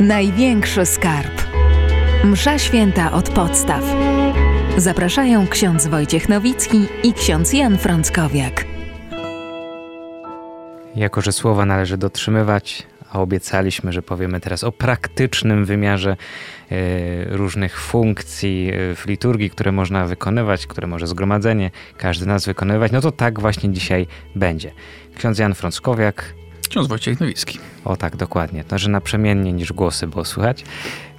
Największy skarb. Msza święta od podstaw. Zapraszają ksiądz Wojciech Nowicki i ksiądz Jan Frąckowiak. Jako, że słowa należy dotrzymywać, a obiecaliśmy, że powiemy teraz o praktycznym wymiarze e, różnych funkcji e, w liturgii, które można wykonywać, które może zgromadzenie, każdy nas wykonywać, no to tak właśnie dzisiaj będzie. Ksiądz Jan Frąckowiak. Ksiądz Wojciech Nowicki. O tak, dokładnie. To, że naprzemiennie niż głosy było słychać.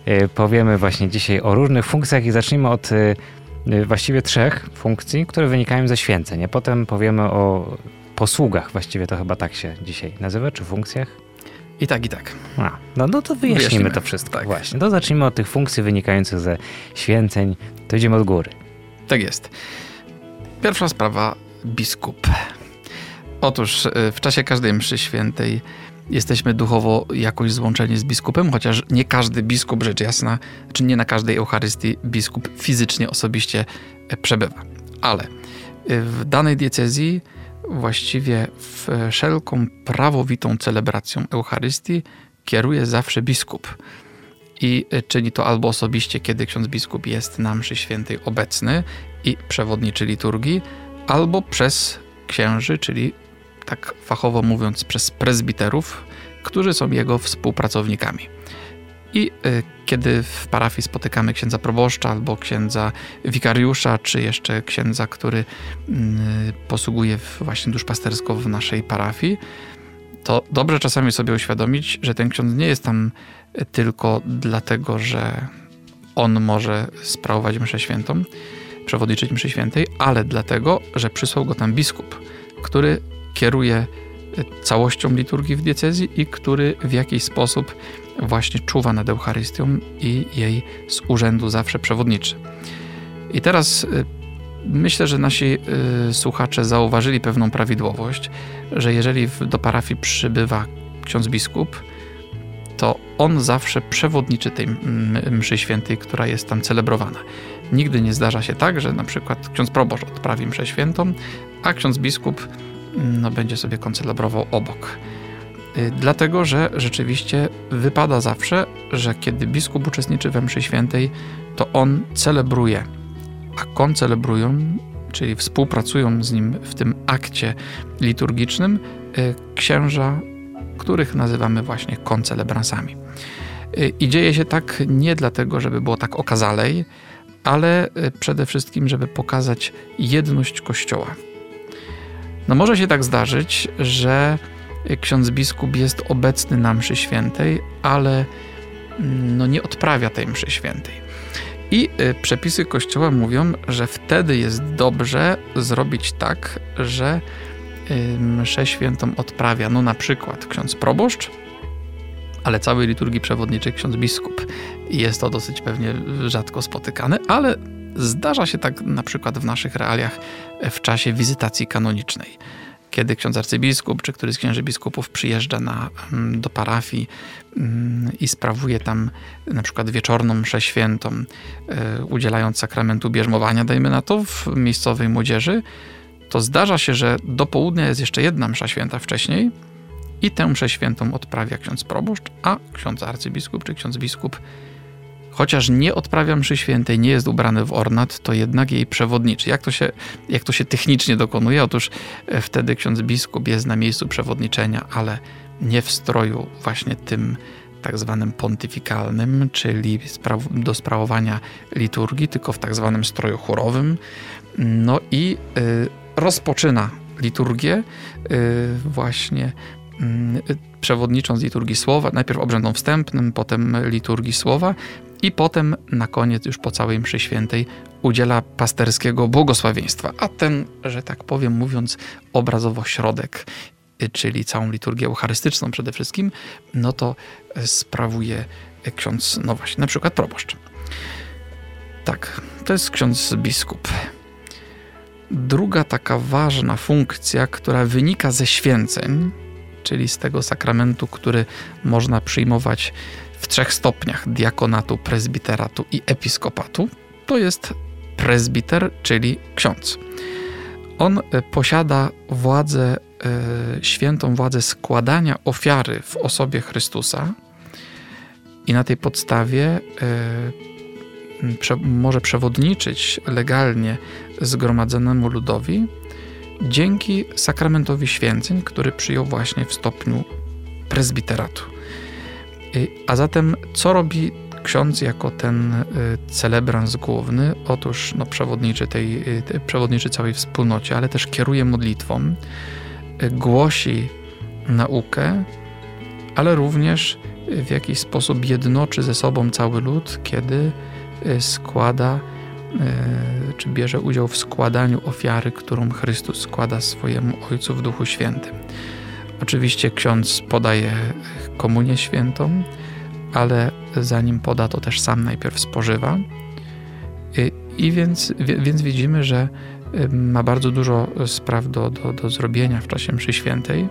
E, powiemy właśnie dzisiaj o różnych funkcjach i zacznijmy od właściwie trzech funkcji, które wynikają ze święceń. A potem powiemy o posługach, właściwie to chyba tak się dzisiaj nazywa, czy funkcjach? I tak, i tak. A, no, no to wyjaśnimy, wyjaśnimy. to wszystko. Tak. Właśnie. To zacznijmy od tych funkcji wynikających ze święceń. To idziemy od góry. Tak jest. Pierwsza sprawa, biskup. Otóż y, w czasie każdej mszy świętej jesteśmy duchowo jakoś złączeni z biskupem, chociaż nie każdy biskup, rzecz jasna, czy nie na każdej Eucharystii biskup fizycznie, osobiście e, przebywa. Ale y, w danej diecezji właściwie wszelką prawowitą celebracją Eucharystii kieruje zawsze biskup. I czyni to albo osobiście, kiedy ksiądz biskup jest na mszy świętej obecny i przewodniczy liturgii, albo przez księży, czyli tak fachowo mówiąc przez prezbiterów, którzy są jego współpracownikami. I y, kiedy w parafii spotykamy księdza proboszcza albo księdza wikariusza, czy jeszcze księdza, który y, posługuje właśnie duszpastersko w naszej parafii, to dobrze czasami sobie uświadomić, że ten ksiądz nie jest tam tylko dlatego, że on może sprawować mszę świętą, przewodniczyć mszy świętej, ale dlatego, że przysłał go tam biskup, który kieruje całością liturgii w diecezji i który w jakiś sposób właśnie czuwa nad Eucharystią i jej z urzędu zawsze przewodniczy. I teraz y, myślę, że nasi y, słuchacze zauważyli pewną prawidłowość, że jeżeli do parafii przybywa ksiądz biskup, to on zawsze przewodniczy tej mszy świętej, która jest tam celebrowana. Nigdy nie zdarza się tak, że na przykład ksiądz proboszcz odprawi mszę świętą, a ksiądz biskup będzie sobie koncelebrował obok. Y, dlatego, że rzeczywiście wypada zawsze, że kiedy biskup uczestniczy we mszy świętej, to on celebruje, a koncelebrują, czyli współpracują z nim w tym akcie liturgicznym y, księża, których nazywamy właśnie koncelebransami. Y, I dzieje się tak nie dlatego, żeby było tak okazalej, ale przede wszystkim, żeby pokazać jedność Kościoła. No może się tak zdarzyć, że ksiądz biskup jest obecny na mszy świętej, ale mm, no nie odprawia tej mszy świętej. I y, przepisy Kościoła mówią, że wtedy jest dobrze zrobić tak, że y, mszę świętą odprawia no na przykład ksiądz proboszcz, ale całej liturgii przewodniczy ksiądz biskup. Jest to dosyć pewnie rzadko spotykane, ale zdarza się tak na przykład w naszych realiach w czasie wizytacji kanonicznej kiedy ksiądz arcybiskup czy któryś z księży biskupów przyjeżdża na, mm, do parafii mm, i sprawuje tam na przykład wieczorną mszę świętą, e, udzielając sakramentu bierzmowania, dajmy na to, w miejscowej młodzieży, to zdarza się, że do południa jest jeszcze jedna msza święta wcześniej i tę mszę świętą odprawia ksiądz proboszcz, a ksiądz arcybiskup czy ksiądz biskup chociaż nie odprawia mszy świętej, nie jest ubrany w ornat, to jednak jej przewodniczy. Jak to się, jak to się technicznie dokonuje? Otóż e, wtedy ksiądz biskup jest na miejscu przewodniczenia, ale nie w stroju właśnie tym tak zwanym pontyfikalnym, czyli do sprawowania liturgii, tylko w tak zwanym stroju chórowym. No i y, rozpoczyna liturgię y, właśnie y, przewodnicząc liturgii słowa, najpierw obrzędom wstępnym, potem liturgii słowa i potem na koniec, już po całej mszy świętej, udziela pasterskiego błogosławieństwa. A ten, że tak powiem, mówiąc obrazowo środek, y, czyli całą liturgię eucharystyczną przede wszystkim, no to y, sprawuje ksiądz, no właśnie, na przykład proboszcz. Tak, to jest ksiądz biskup. Druga taka ważna funkcja, która wynika ze święceń, czyli z tego sakramentu, który można przyjmować w trzech stopniach diakonatu, prezbiteratu i episkopatu, to jest prezbiter, czyli ksiądz. On e, posiada władzę, e, świętą władzę składania ofiary w osobie Chrystusa. i na tej podstawie może przewodniczyć legalnie zgromadzonemu ludowi dzięki sakramentowi święceń, który przyjął właśnie w stopniu prezbiteratu. A zatem, co robi ksiądz jako ten y, celebrans główny? Otóż no, przewodniczy, tej, y, przewodniczy całej wspólnocie, ale też kieruje modlitwą, y, głosi naukę, ale również w jakiś sposób jednoczy ze sobą cały lud, kiedy składa czy bierze udział w składaniu ofiary, którą Chrystus składa swojemu Ojcu w Duchu Świętym. Oczywiście ksiądz podaje komunię świętą, ale zanim poda, to też sam najpierw spożywa. I więc, więc widzimy, że ma bardzo dużo spraw do, do, do zrobienia w czasie mszy świętej.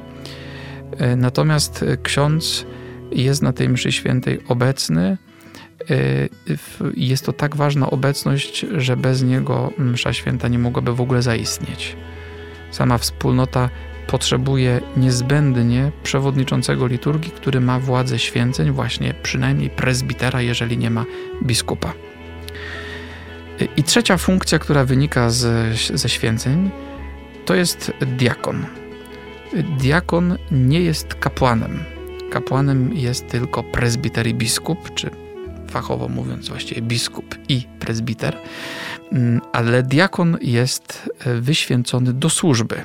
Natomiast ksiądz jest na tej mszy świętej obecny. Jest to tak ważna obecność, że bez niego msza święta nie mogłaby w ogóle zaistnieć. Sama wspólnota potrzebuje niezbędnie przewodniczącego liturgii, który ma władzę święceń, właśnie przynajmniej prezbitera, jeżeli nie ma biskupa. I trzecia funkcja, która wynika z, ze święceń, to jest diakon. Diakon nie jest kapłanem. Kapłanem jest tylko prezbiter i biskup, czy fachowo mówiąc właściwie biskup i prezbiter, mm, ale diakon jest wyświęcony do służby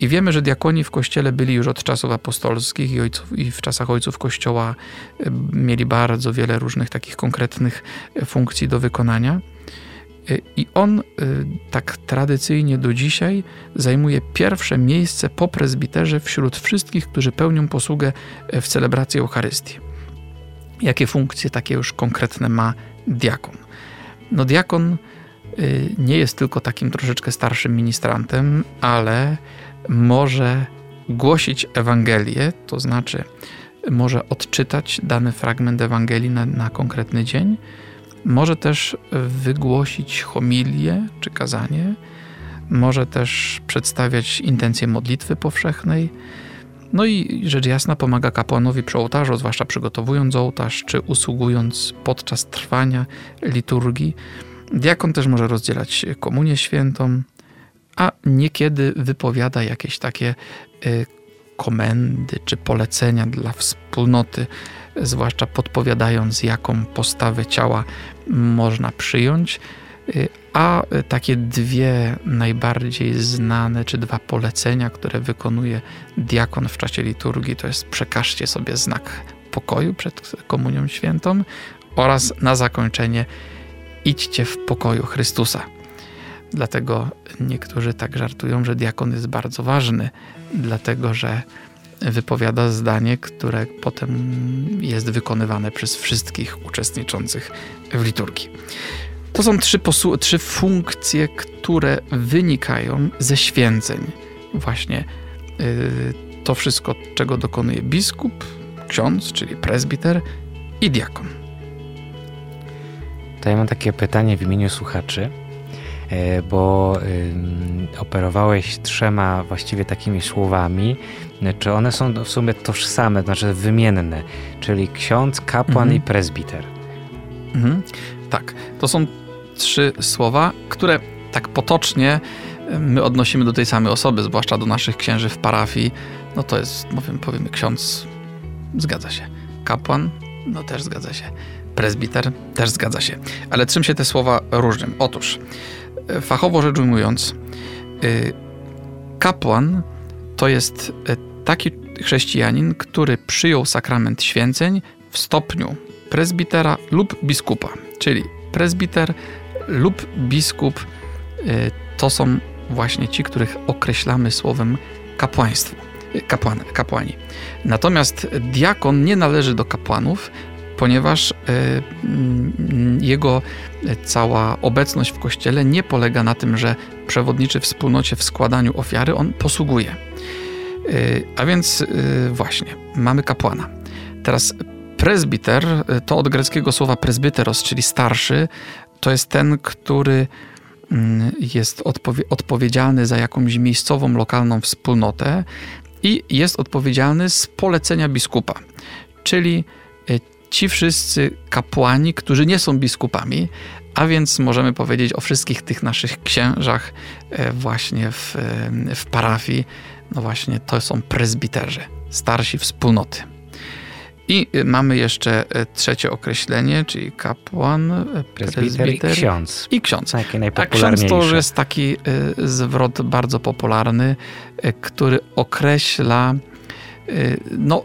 i wiemy, że diakoni w kościele byli już od czasów apostolskich i, ojców, i w czasach ojców kościoła e, mieli bardzo wiele różnych takich konkretnych e, funkcji do wykonania. E, I on tak tradycyjnie do dzisiaj zajmuje pierwsze miejsce po prezbiterze wśród wszystkich, którzy pełnią posługę w celebracji Eucharystii. Jakie funkcje takie już konkretne ma diakon? No diakon nie jest tylko takim troszeczkę starszym ministrantem, ale może głosić Ewangelię, to znaczy może odczytać dany fragment Ewangelii na, na konkretny dzień, może też wygłosić homilię czy kazanie, może też przedstawiać intencje modlitwy powszechnej. No i rzecz jasna pomaga kapłanowi przy ołtarzu, zwłaszcza przygotowując ołtarz czy usługując podczas trwania liturgii. Diakon też może rozdzielać komunię świętą, a niekiedy wypowiada jakieś takie y, komendy czy polecenia dla wspólnoty, zwłaszcza podpowiadając, jaką postawę ciała można przyjąć. Y, a takie dwie najbardziej znane, czy dwa polecenia, które wykonuje diakon w czasie liturgii, to jest przekażcie sobie znak pokoju przed Komunią Świętą oraz na zakończenie idźcie w pokoju Chrystusa. Dlatego niektórzy tak żartują, że diakon jest bardzo ważny, dlatego że wypowiada zdanie, które potem jest wykonywane przez wszystkich uczestniczących w liturgii. To są trzy, trzy funkcje, które wynikają ze święceń. Właśnie yy, to wszystko, czego dokonuje biskup, ksiądz, czyli prezbiter i diakon. To ja mam takie pytanie w imieniu słuchaczy. E, bo operowałeś trzema właściwie takimi słowami, czy one są w sumie tożsame, znaczy wymienne, czyli ksiądz, kapłan mhm. i prezbiter. Mhm. Tak, to są trzy słowa, które tak potocznie my odnosimy do tej samej osoby, zwłaszcza do naszych księży w parafii. No to jest, powiem, powiemy, ksiądz, zgadza się. Kapłan, no też zgadza się. Prezbiter, też zgadza się. Ale czym się te słowa różnią? Otóż fachowo rzecz ujmując, y, kapłan to jest y, taki chrześcijanin, który przyjął sakrament święceń w stopniu prezbitera lub biskupa. Czyli prezbiter lub biskup y, to są właśnie ci, których określamy słowem kapłaństwo. Kapłan, kapłani. Natomiast diakon nie należy do kapłanów, ponieważ mm, jego cała obecność w kościele nie polega na tym, że przewodniczy wspólnocie w składaniu ofiary, on posługuje. E, a więc e, właśnie, mamy kapłana. Teraz prezbiter, to od greckiego słowa presbyteros, czyli starszy, to jest ten, który mm, jest odpowie odpowiedzialny za jakąś miejscową, lokalną wspólnotę i jest odpowiedzialny z polecenia biskupa. Czyli ci wszyscy kapłani, którzy nie są biskupami, a więc możemy powiedzieć o wszystkich tych naszych księżach e, właśnie w, e, w parafii, no właśnie to są prezbiterzy, starsi wspólnoty. I mamy jeszcze trzecie określenie, czyli kapłan, prezbiter, i ksiądz. I ksiądz. Takie A ksiądz to już jest taki zwrot bardzo popularny, który określa no,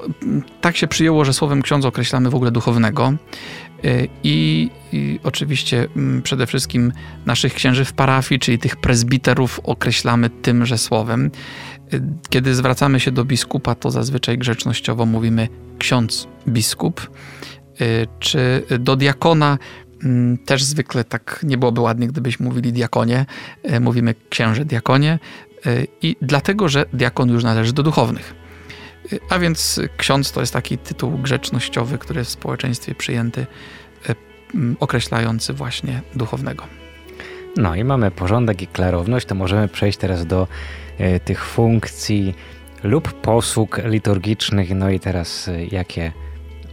tak się przyjęło, że słowem ksiądz określamy w ogóle duchownego. Y, I, I, oczywiście mm, przede wszystkim naszych księży w parafii, czyli tych prezbiterów określamy tymże słowem. Y, kiedy zwracamy się do biskupa, to zazwyczaj grzecznościowo mówimy ksiądz biskup, czy do diakona mm, też zwykle tak nie byłoby ładnie, gdybyśmy mówili diakonie. Mówimy księże diakonie i dlatego, że diakon już należy do duchownych. A więc ksiądz to jest taki tytuł grzecznościowy, który jest w społeczeństwie przyjęty, e, określający właśnie duchownego. No i mamy porządek i klarowność, to możemy przejść teraz do e, tych funkcji lub posług liturgicznych. No i teraz e, jakie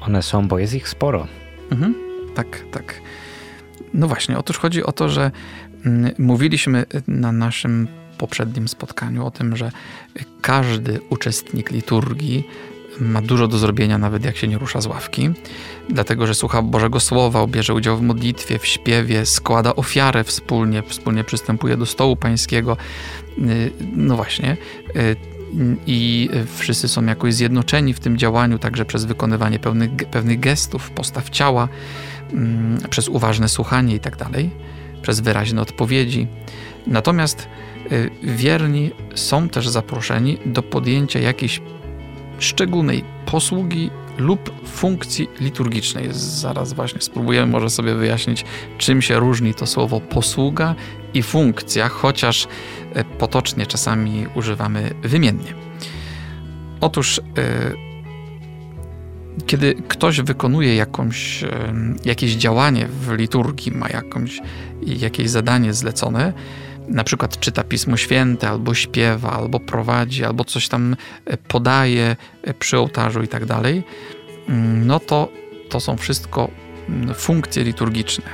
one są, bo jest ich sporo. Mhm, tak, tak. No właśnie, otóż chodzi o to, że mm, mówiliśmy na naszym poprzednim spotkaniu o tym, że każdy uczestnik liturgii ma dużo do zrobienia, nawet jak się nie rusza z ławki, dlatego że słucha Bożego Słowa, bierze udział w modlitwie, w śpiewie, składa ofiarę wspólnie, wspólnie przystępuje do stołu pańskiego. Y, no właśnie. Y, I wszyscy są jakoś zjednoczeni w tym działaniu, także przez wykonywanie pewnych, pewnych gestów, postaw ciała, mm, przez uważne słuchanie i tak dalej, przez wyraźne odpowiedzi. Natomiast wierni są też zaproszeni do podjęcia jakiejś szczególnej posługi lub funkcji liturgicznej. Zaraz właśnie spróbujemy może sobie wyjaśnić, czym się różni to słowo posługa i funkcja, chociaż y, potocznie czasami używamy wymiennie. Otóż, y, kiedy ktoś wykonuje jakąś, jakieś działanie w liturgii, ma jakąś, jakieś zadanie zlecone, na przykład czyta Pismo Święte, albo śpiewa, albo prowadzi, albo coś tam e, podaje e, przy ołtarzu i tak dalej, mm, no to to są wszystko mm, funkcje liturgiczne.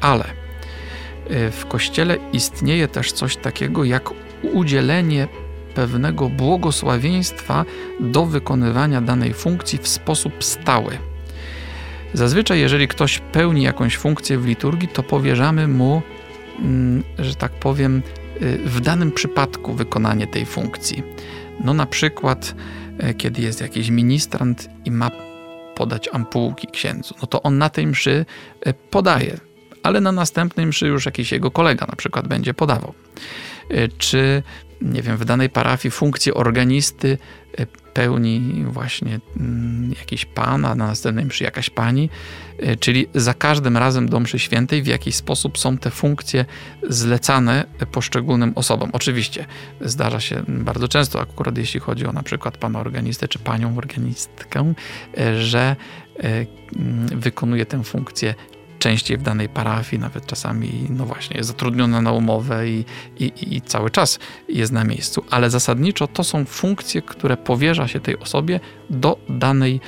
Ale e, w Kościele istnieje też coś takiego jak udzielenie pewnego błogosławieństwa do wykonywania danej funkcji w sposób stały. Zazwyczaj, jeżeli ktoś pełni jakąś funkcję w liturgii, to powierzamy mu że tak powiem, y, w danym przypadku wykonanie tej funkcji. No na przykład, y, kiedy jest jakiś ministrant i ma podać ampułki księdzu, no to on na tej mszy y, podaje, ale na następnej mszy już jakiś jego kolega na przykład będzie podawał. Czy, nie wiem, w danej parafii funkcję organisty pełni właśnie mm, jakiś pan, a na następnej mszy jakaś pani, e, czyli za każdym razem do mszy świętej w jakiś sposób są te funkcje zlecane poszczególnym osobom. Oczywiście zdarza się bardzo często, akurat jeśli chodzi o na przykład pana organistę czy panią organistkę, e, że e, wykonuje tę funkcję częściej w danej parafii, nawet czasami, no właśnie, jest zatrudniona na umowę i, i, i cały czas jest na miejscu. Ale zasadniczo to są funkcje, które powierza się tej osobie do danej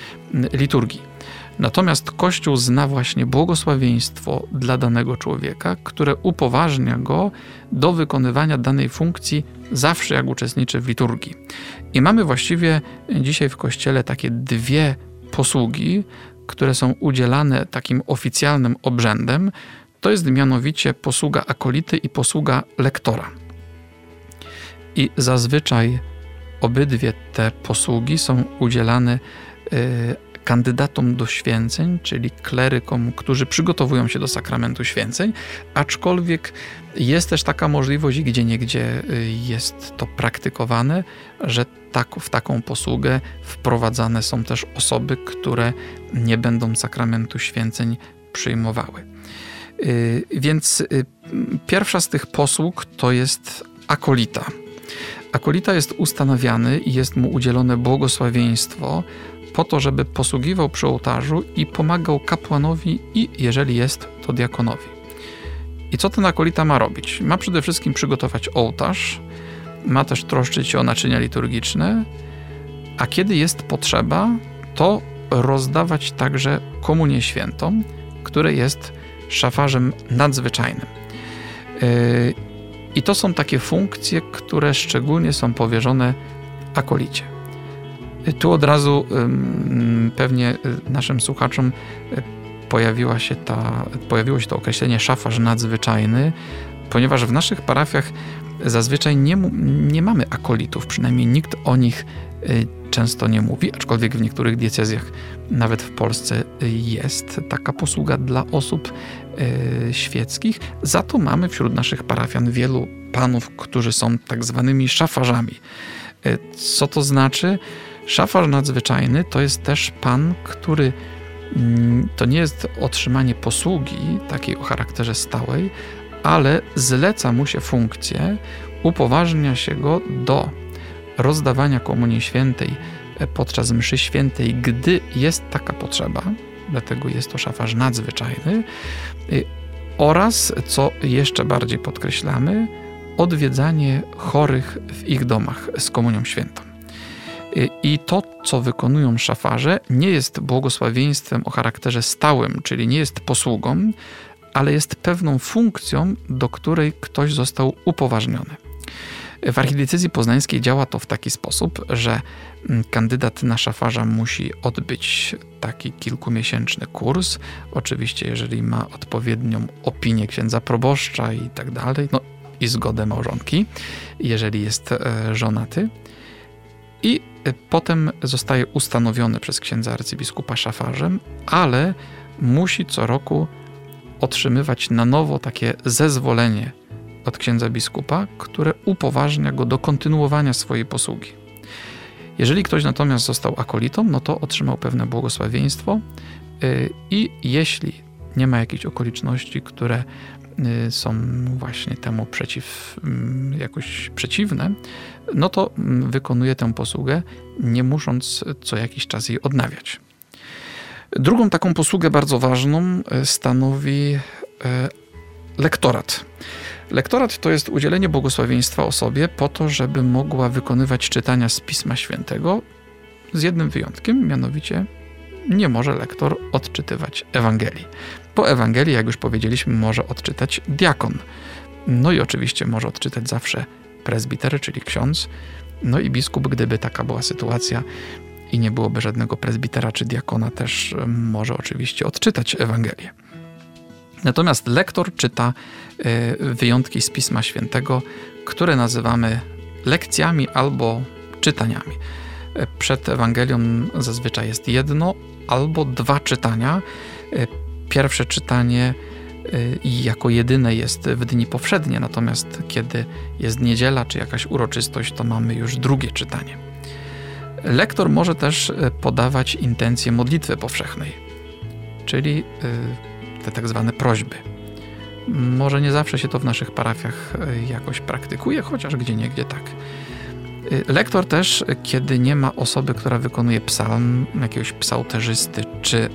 liturgii. Natomiast Kościół zna właśnie błogosławieństwo dla danego człowieka, które upoważnia go do wykonywania danej funkcji zawsze jak uczestniczy w liturgii. I mamy właściwie dzisiaj w Kościele takie dwie posługi, które są udzielane takim oficjalnym obrzędem, to jest mianowicie posługa akolity i posługa lektora. I zazwyczaj obydwie te posługi są udzielane y, kandydatom do święceń, czyli klerykom, którzy przygotowują się do sakramentu święceń, aczkolwiek jest też taka możliwość, gdzie niegdzie y, jest to praktykowane, że tak, w taką posługę wprowadzane są też osoby, które nie będą sakramentu święceń przyjmowały. Y, więc y, pierwsza z tych posług to jest akolita. Akolita jest ustanawiany i jest mu udzielone błogosławieństwo po to, żeby posługiwał przy ołtarzu i pomagał kapłanowi i, jeżeli jest, to diakonowi. I co ten akolita ma robić? Ma przede wszystkim przygotować ołtarz, ma też troszczyć się o naczynia liturgiczne, a kiedy jest potrzeba, to rozdawać także komunię świętą, które jest szafarzem nadzwyczajnym. Y, I to są takie funkcje, które szczególnie są powierzone akolicie. Tu od razu pewnie naszym słuchaczom pojawiła się ta, pojawiło się to określenie szafarz nadzwyczajny, ponieważ w naszych parafiach zazwyczaj nie, nie mamy akolitów, przynajmniej nikt o nich y, często nie mówi, aczkolwiek w niektórych diecezjach, nawet w Polsce, jest taka posługa dla osób świeckich. Za to mamy wśród naszych parafian wielu panów, którzy są tak zwanymi szafarzami. Co to znaczy? Szafarz nadzwyczajny to jest też pan, który mm, to nie jest otrzymanie posługi takiej o charakterze stałej, ale zleca mu się funkcję, upoważnia się go do rozdawania Komunii Świętej e, podczas mszy świętej, gdy jest taka potrzeba, dlatego jest to szafarz nadzwyczajny, y, oraz, co jeszcze bardziej podkreślamy, odwiedzanie chorych w ich domach z Komunią Świętą. Y, I to, co wykonują szafarze, nie jest błogosławieństwem o charakterze stałym, czyli nie jest posługą, ale jest pewną funkcją, do której ktoś został upoważniony. W archidiecezji poznańskiej działa to w taki sposób, że mm, kandydat na szafarza musi odbyć taki kilkumiesięczny kurs. Oczywiście, jeżeli ma odpowiednią opinię księdza proboszcza i tak dalej, no i zgodę małżonki, jeżeli jest e, żonaty. I potem zostaje ustanowiony przez księdza arcybiskupa szafarzem, ale musi co roku otrzymywać na nowo takie zezwolenie od księdza biskupa, które upoważnia go do kontynuowania swojej posługi. Jeżeli ktoś natomiast został akolitą, no to otrzymał pewne błogosławieństwo y, i jeśli nie ma jakichś okoliczności, które y, są właśnie temu przeciw, mm, jakoś przeciwne, no to mm, wykonuje tę posługę, nie musząc co jakiś czas jej odnawiać. Drugą taką posługę bardzo ważną e, stanowi e, lektorat. Lektorat to jest udzielenie błogosławieństwa osobie po to, żeby mogła wykonywać czytania z Pisma Świętego, z jednym wyjątkiem, mianowicie nie może lektor odczytywać Ewangelii. Po Ewangelii, jak już powiedzieliśmy, może odczytać diakon. No i oczywiście może odczytać zawsze prezbiter, czyli ksiądz. No i biskup, gdyby taka była sytuacja, i nie byłoby żadnego prezbitera czy diakona, też może oczywiście odczytać Ewangelię. Natomiast lektor czyta e, wyjątki z Pisma Świętego, które nazywamy lekcjami albo czytaniami. E, przed Ewangelią zazwyczaj jest jedno albo dwa czytania. Pierwsze czytanie i jako jedyne jest w dni powszednie, natomiast kiedy jest niedziela czy jakaś uroczystość, to mamy już drugie czytanie. Lektor może też e, podawać intencje modlitwy powszechnej, czyli e, te tak zwane prośby. Może nie zawsze się to w naszych parafiach jakoś praktykuje, chociaż gdzie niegdzie tak. Lektor też, kiedy nie ma osoby, która wykonuje psalm, jakiegoś psałterzysty czy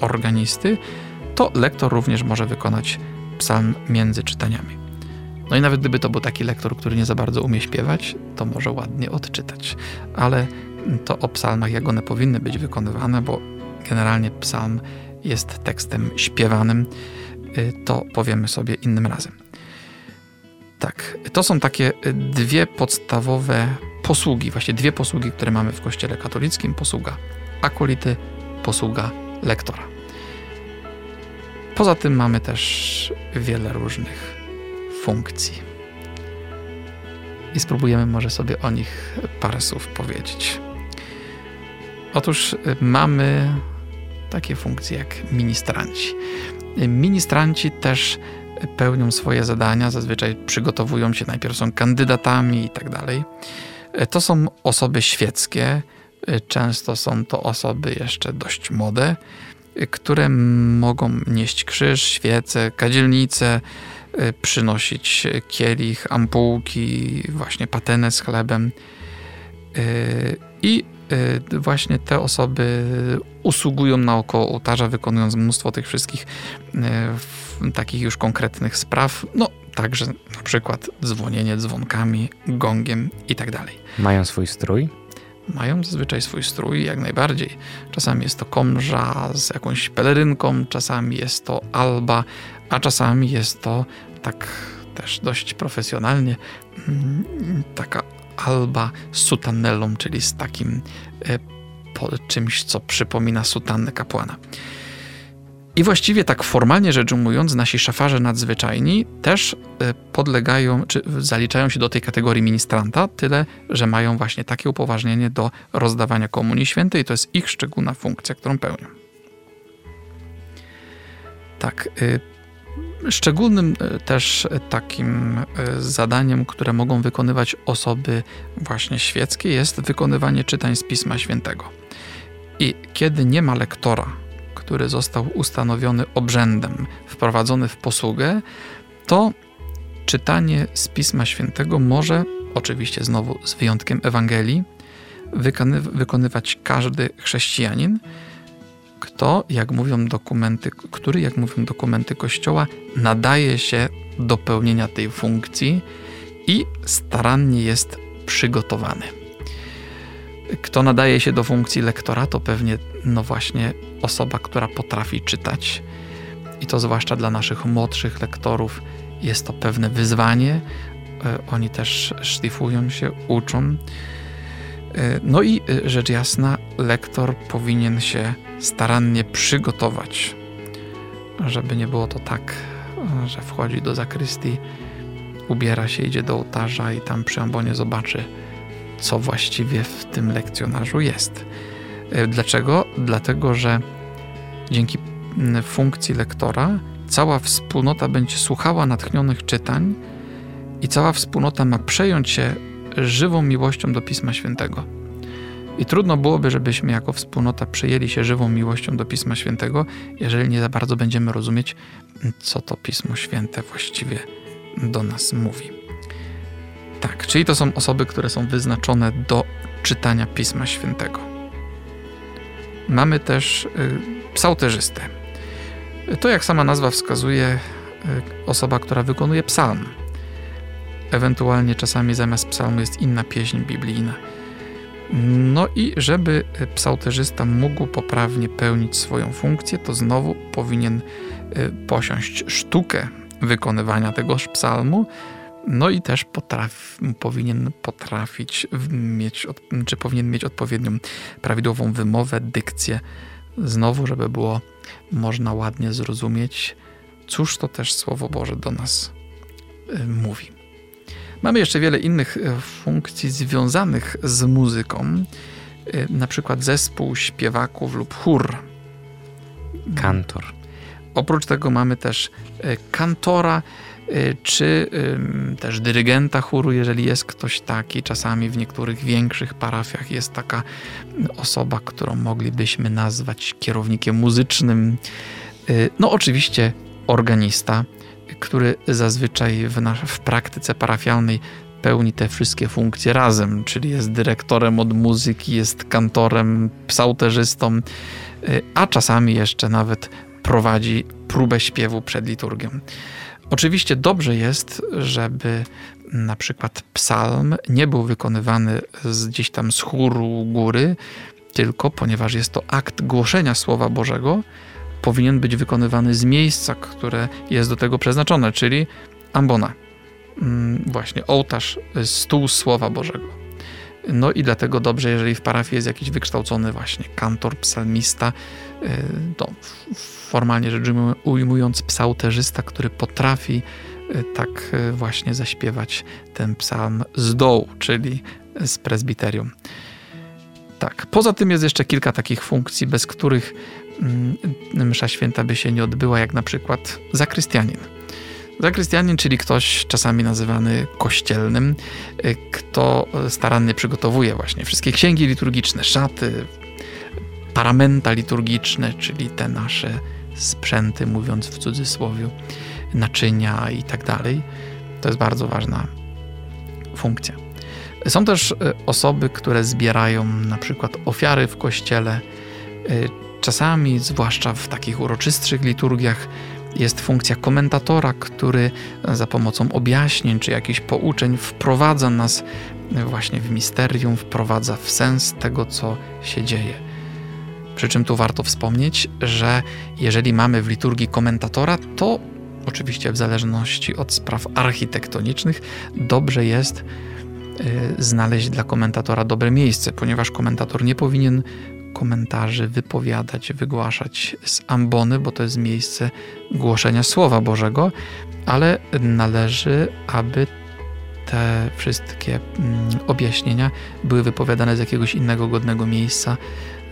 organisty, to lektor również może wykonać psalm między czytaniami. No i nawet gdyby to był taki lektor, który nie za bardzo umie śpiewać, to może ładnie odczytać. Ale to o psalmach, jak one powinny być wykonywane, bo generalnie psalm jest tekstem śpiewanym, y, to powiemy sobie innym razem. Tak, to są takie dwie podstawowe posługi, właśnie dwie posługi, które mamy w Kościele katolickim: posługa akolity, posługa lektora. Poza tym mamy też wiele różnych funkcji. I spróbujemy może sobie o nich parę słów powiedzieć. Otóż y, mamy takie funkcje jak ministranci. Ministranci też pełnią swoje zadania, zazwyczaj przygotowują się, najpierw są kandydatami i tak dalej. To są osoby świeckie, często są to osoby jeszcze dość młode, które mogą nieść krzyż, świece, kadzielnice, Y, przynosić kielich, ampułki, właśnie patenę z chlebem. Y, I y, właśnie te osoby usługują naokoło ołtarza, wykonując mnóstwo tych wszystkich takich już konkretnych spraw. No, także na przykład dzwonienie dzwonkami, gongiem i tak dalej. Mają swój strój? Mają zazwyczaj swój strój, jak najbardziej. Czasami jest to komża z jakąś pelerynką, czasami jest to alba, a czasami jest to tak też dość profesjonalnie mm, taka alba z sutannellą, czyli z takim e, czymś, co przypomina sutannę kapłana. I właściwie tak formalnie rzecz ujmując, nasi szafarze nadzwyczajni też e, podlegają, czy zaliczają się do tej kategorii ministranta, tyle, że mają właśnie takie upoważnienie do rozdawania Komunii Świętej to jest ich szczególna funkcja, którą pełnią. Tak, e, szczególnym e, też takim zadaniem, które mogą wykonywać osoby właśnie świeckie jest wykonywanie czytań z Pisma Świętego. I kiedy nie ma lektora, który został ustanowiony obrzędem, wprowadzony w posługę, to czytanie z Pisma Świętego może, oczywiście znowu z wyjątkiem Ewangelii, wykony, wykonywać każdy chrześcijanin, kto, jak mówią dokumenty, który, jak mówią dokumenty Kościoła, nadaje się do pełnienia tej funkcji i starannie jest przygotowany. Kto nadaje się do funkcji lektora, to pewnie, no właśnie, osoba, która potrafi czytać. I to zwłaszcza dla naszych młodszych lektorów jest to pewne wyzwanie. E, oni też szlifują się, uczą. E, no i e, rzecz jasna, lektor powinien się starannie przygotować, żeby nie było to tak, że wchodzi do zakrystii, ubiera się, idzie do ołtarza i tam przy ambonie zobaczy, co właściwie w tym lekcjonarzu jest. E, dlaczego? Dlatego, że dzięki funkcji lektora cała wspólnota będzie słuchała natchnionych czytań i cała wspólnota ma przejąć się żywą miłością do Pisma Świętego. I trudno byłoby, żebyśmy jako wspólnota przejęli się żywą miłością do Pisma Świętego, jeżeli nie za bardzo będziemy rozumieć, co to Pismo Święte właściwie do nas mówi. Tak, czyli to są osoby, które są wyznaczone do czytania Pisma Świętego. Mamy też y, psałterzystę. To, jak sama nazwa wskazuje, y, osoba, która wykonuje psalm. Ewentualnie czasami zamiast psalmu jest inna pieśń biblijna. No i żeby psałterzysta mógł poprawnie pełnić swoją funkcję, to znowu powinien y, posiąść sztukę wykonywania tegoż psalmu, no i też powinien potrafić mieć, czy powinien mieć odpowiednią prawidłową wymowę, dykcję, znowu, żeby było można ładnie zrozumieć, cóż to też Słowo Boże do nas y, mówi. Mamy jeszcze wiele innych y, funkcji związanych z muzyką, y, na przykład zespół śpiewaków lub chór. Kantor. Oprócz tego mamy też kantora, czy też dyrygenta chóru, jeżeli jest ktoś taki. Czasami w niektórych większych parafiach jest taka osoba, którą moglibyśmy nazwać kierownikiem muzycznym. Y, no, oczywiście organista, który zazwyczaj w, nas- w praktyce parafialnej pełni te wszystkie funkcje razem, czyli jest dyrektorem od muzyki, jest kantorem, psałterzystą, y, a czasami jeszcze nawet prowadzi próbę śpiewu przed liturgią. Oczywiście dobrze jest, żeby na przykład psalm nie był wykonywany z gdzieś tam z chóru góry, tylko ponieważ jest to akt głoszenia Słowa Bożego, powinien być wykonywany z miejsca, które jest do tego przeznaczone, czyli ambona. Mm, właśnie ołtarz, stół Słowa Bożego. No i dlatego dobrze, jeżeli w parafii jest jakiś wykształcony właśnie kantor, psalmista, y, to formalnie rzecz ujmując psałterzysta, który potrafi y, tak y, właśnie zaśpiewać ten psalm z dołu, czyli z prezbiterium. Tak. Poza tym jest jeszcze kilka takich funkcji, bez których mm, msza święta by się nie odbyła, jak na przykład zakrystianin. Zakrystianin, czyli ktoś czasami nazywany kościelnym, y, kto starannie przygotowuje właśnie wszystkie księgi liturgiczne, szaty, paramenta liturgiczne, czyli te nasze sprzęty, mówiąc w cudzysłowie, naczynia i tak dalej. To jest bardzo ważna funkcja. Są też y, osoby, które zbierają na przykład ofiary w kościele. Y, czasami, zwłaszcza w takich uroczystszych liturgiach, jest funkcja komentatora, który za pomocą objaśnień czy jakichś pouczeń wprowadza nas właśnie w misterium, wprowadza w sens tego, co się dzieje. Przy czym tu warto wspomnieć, że jeżeli mamy w liturgii komentatora, to oczywiście w zależności od spraw architektonicznych, dobrze jest y, znaleźć dla komentatora dobre miejsce, ponieważ komentator nie powinien komentarzy wypowiadać, wygłaszać z ambony, bo to jest miejsce głoszenia Słowa Bożego, ale należy, aby te wszystkie mm, objaśnienia były wypowiadane z jakiegoś innego godnego miejsca,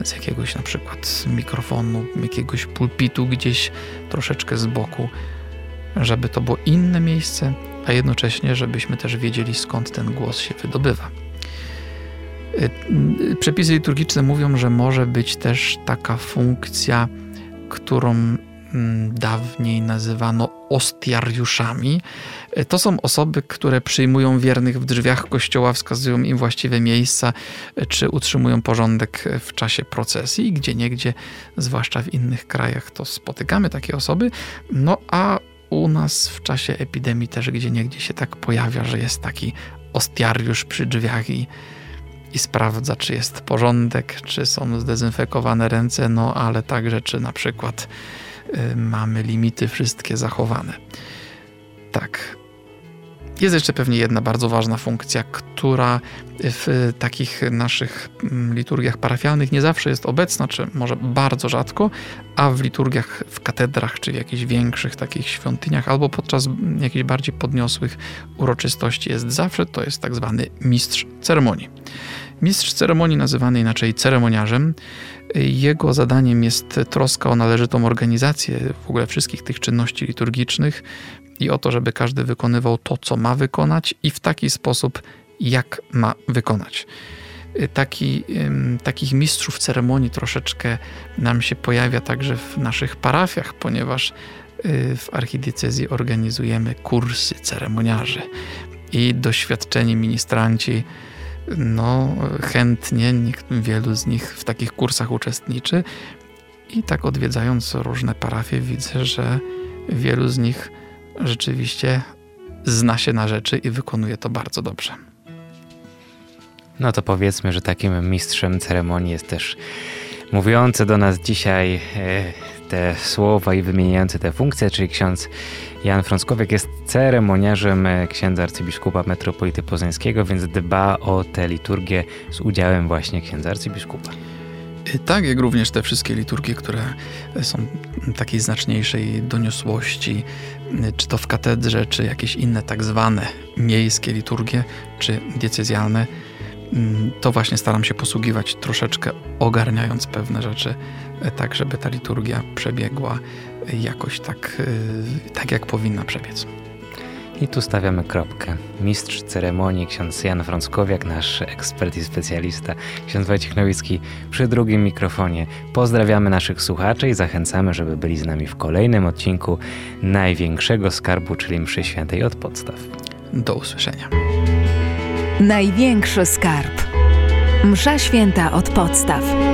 z jakiegoś na przykład mikrofonu, jakiegoś pulpitu gdzieś troszeczkę z boku, żeby to było inne miejsce, a jednocześnie, żebyśmy też wiedzieli skąd ten głos się wydobywa. Y, y, przepisy liturgiczne mówią, że może być też taka funkcja, którą Mm, dawniej nazywano ostiariuszami. E, to są osoby, które przyjmują wiernych w drzwiach kościoła, wskazują im właściwe miejsca, czy utrzymują porządek w czasie procesji, gdzie niegdzie, zwłaszcza w innych krajach, to spotykamy takie osoby. No a u nas w czasie epidemii też gdzie niegdzie się tak pojawia, że jest taki ostiariusz przy drzwiach i i sprawdza, czy jest porządek, czy są zdezynfekowane ręce, no ale także, czy na przykład Y, mamy limity wszystkie zachowane. Tak. Jest jeszcze pewnie jedna bardzo ważna funkcja, która w takich naszych mm, liturgiach parafialnych nie zawsze jest obecna, czy może bardzo rzadko, a w liturgiach w katedrach, czy w jakichś większych takich świątyniach, albo podczas jakichś bardziej podniosłych uroczystości jest zawsze, to jest tak zwany mistrz ceremonii. Mistrz ceremonii, nazywany inaczej ceremoniarzem, jego zadaniem jest troska o należytą organizację w ogóle wszystkich tych czynności liturgicznych i o to, żeby każdy wykonywał to, co ma wykonać i w taki sposób, jak ma wykonać. Taki, takich mistrzów ceremonii troszeczkę nam się pojawia także w naszych parafiach, ponieważ y, w archidiecezji organizujemy kursy ceremoniarzy i doświadczeni ministranci no chętnie wielu z nich w takich kursach uczestniczy i tak odwiedzając różne parafie widzę, że wielu z nich rzeczywiście zna się na rzeczy i wykonuje to bardzo dobrze. No to powiedzmy, że takim mistrzem ceremonii jest też mówiący do nas dzisiaj e, te słowa i wymieniający te funkcje, czyli ksiądz Jan Frąckowiak jest ceremoniarzem e, księdza arcybiskupa metropolity poznańskiego, więc dba o tę liturgię z udziałem właśnie księdza arcybiskupa. Tak, jak również te wszystkie liturgie, które są takiej znaczniejszej doniosłości, czy to w katedrze, czy jakieś inne tak zwane miejskie liturgie, czy diecezjalne, Mm, to właśnie staram się posługiwać troszeczkę ogarniając pewne rzeczy, e, tak żeby ta liturgia przebiegła jakoś tak, e, tak jak powinna przebiec. I tu stawiamy kropkę. Mistrz ceremonii, ksiądz Jan Frąckowiak, nasz ekspert i specjalista, ksiądz Wojciech Nowicki przy drugim mikrofonie. Pozdrawiamy naszych słuchaczy i zachęcamy, żeby byli z nami w kolejnym odcinku największego skarbu, czyli mszy świętej od podstaw. Do usłyszenia. Największy skarb. Msza święta od podstaw.